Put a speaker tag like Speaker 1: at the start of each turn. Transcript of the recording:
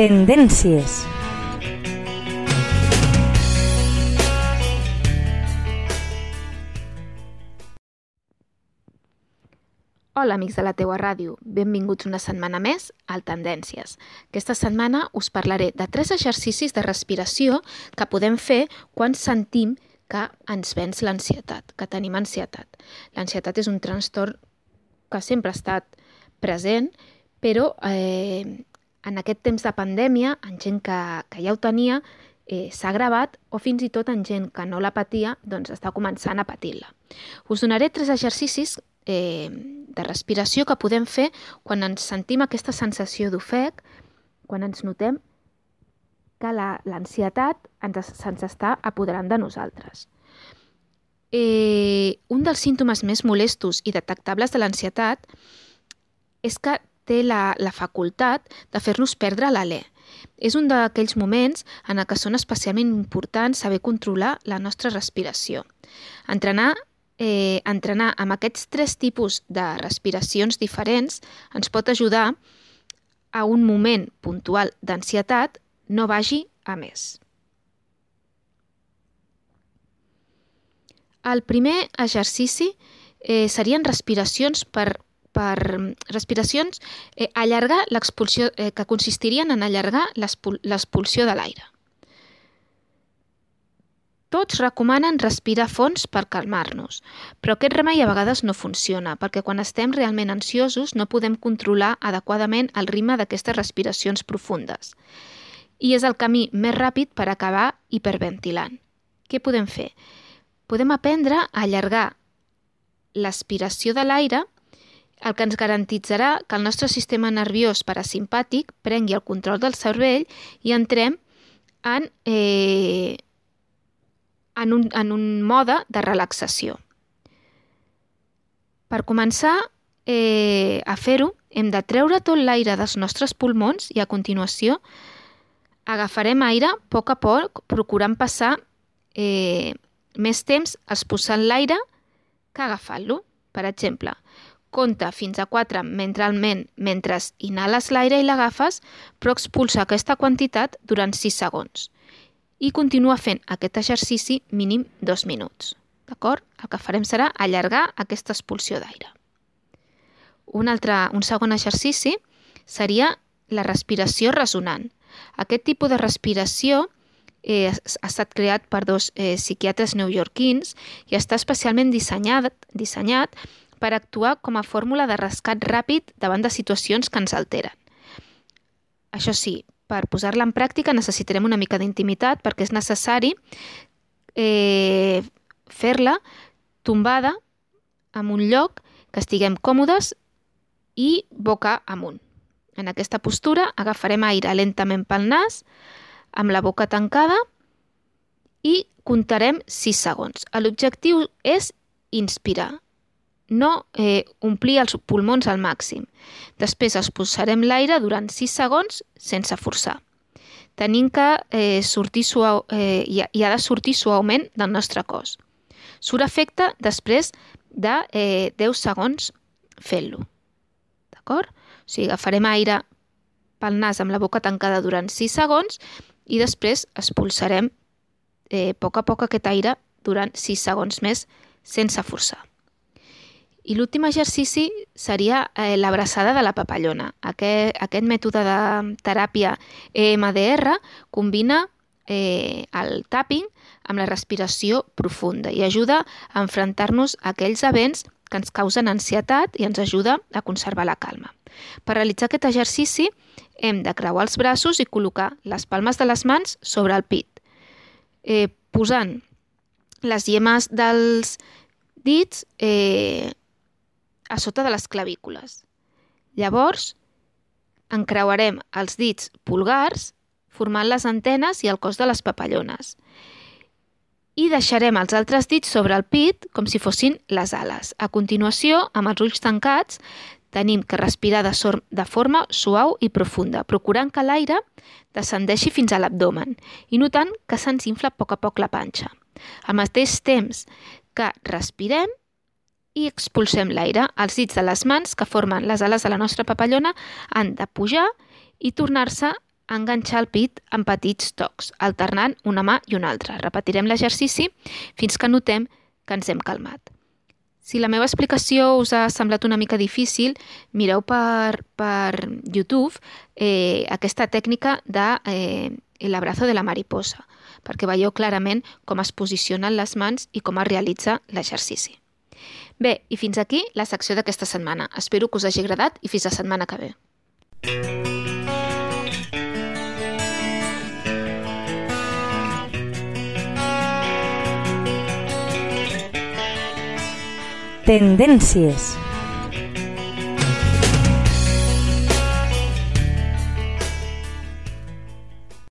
Speaker 1: Tendències.
Speaker 2: Hola, amics de la teua ràdio. Benvinguts una setmana més al Tendències. Aquesta setmana us parlaré de tres exercicis de respiració que podem fer quan sentim que ens venç l'ansietat, que tenim ansietat. L'ansietat és un trastorn que sempre ha estat present, però eh, en aquest temps de pandèmia, en gent que, que ja ho tenia, eh, s'ha agravat o fins i tot en gent que no la patia, doncs està començant a patir-la. Us donaré tres exercicis eh, de respiració que podem fer quan ens sentim aquesta sensació d'ofec, quan ens notem que l'ansietat ens, se'ns està apoderant de nosaltres. Eh, un dels símptomes més molestos i detectables de l'ansietat és que té la, la facultat de fer-nos perdre l'alè. És un d'aquells moments en què són especialment importants saber controlar la nostra respiració. Entrenar eh, entrenar amb aquests tres tipus de respiracions diferents ens pot ajudar a un moment puntual d'ansietat no vagi a més. El primer exercici eh, serien respiracions per, per respiracions eh, allargar l'expulsió eh, que consistirien en allargar l'expulsió de l'aire. Tots recomanen respirar fons per calmar-nos, però aquest remei a vegades no funciona, perquè quan estem realment ansiosos no podem controlar adequadament el ritme d'aquestes respiracions profundes. I és el camí més ràpid per acabar hiperventilant. Què podem fer? Podem aprendre a allargar l'aspiració de l'aire, el que ens garantitzarà que el nostre sistema nerviós parasimpàtic prengui el control del cervell i entrem en eh, en un, en un mode de relaxació. Per començar eh, a fer-ho, hem de treure tot l'aire dels nostres pulmons i a continuació agafarem aire a poc a poc, procurant passar eh, més temps expulsant l'aire que agafant-lo. Per exemple, compta fins a 4 mentalment mentre inhales l'aire i l'agafes, però expulsa aquesta quantitat durant 6 segons i continua fent aquest exercici mínim dos minuts. D'acord? El que farem serà allargar aquesta expulsió d'aire. Un, altre, un segon exercici seria la respiració resonant. Aquest tipus de respiració eh, ha estat creat per dos eh, psiquiatres neoyorquins i està especialment dissenyat, dissenyat per actuar com a fórmula de rescat ràpid davant de situacions que ens alteren. Això sí, per posar-la en pràctica necessitarem una mica d'intimitat perquè és necessari eh, fer-la tombada en un lloc que estiguem còmodes i boca amunt. En aquesta postura agafarem aire lentament pel nas, amb la boca tancada i comptarem 6 segons. L'objectiu és inspirar no eh, omplir els pulmons al màxim. Després expulsarem l'aire durant 6 segons sense forçar. Tenim que eh, sortir suau, eh, i, i ha de sortir suaument del nostre cos. Surt efecte després de eh, 10 segons fent-lo. D'acord? O sigui, agafarem aire pel nas amb la boca tancada durant 6 segons i després expulsarem eh, a poc a poc aquest aire durant 6 segons més sense forçar. I l'últim exercici seria eh, l'abraçada de la papallona. Aquest, aquest mètode de teràpia EMDR combina eh, el tapping amb la respiració profunda i ajuda a enfrontar-nos a aquells events que ens causen ansietat i ens ajuda a conservar la calma. Per realitzar aquest exercici hem de creuar els braços i col·locar les palmes de les mans sobre el pit, eh, posant les llemes dels dits eh, a sota de les clavícules. Llavors, encreuarem els dits pulgars formant les antenes i el cos de les papallones i deixarem els altres dits sobre el pit com si fossin les ales. A continuació, amb els ulls tancats, tenim que respirar de, de forma suau i profunda, procurant que l'aire descendeixi fins a l'abdomen i notant que se'ns infla a poc a poc la panxa. Al mateix temps que respirem, i expulsem l'aire. Els dits de les mans que formen les ales de la nostra papallona han de pujar i tornar-se enganxar el pit amb petits tocs, alternant una mà i una altra. Repetirem l'exercici fins que notem que ens hem calmat. Si la meva explicació us ha semblat una mica difícil, mireu per, per YouTube eh, aquesta tècnica de eh, el de la mariposa, perquè veieu clarament com es posicionen les mans i com es realitza l'exercici. Bé, i fins aquí la secció d'aquesta setmana. Espero que us hagi agradat i fins la setmana que ve.
Speaker 1: Tendències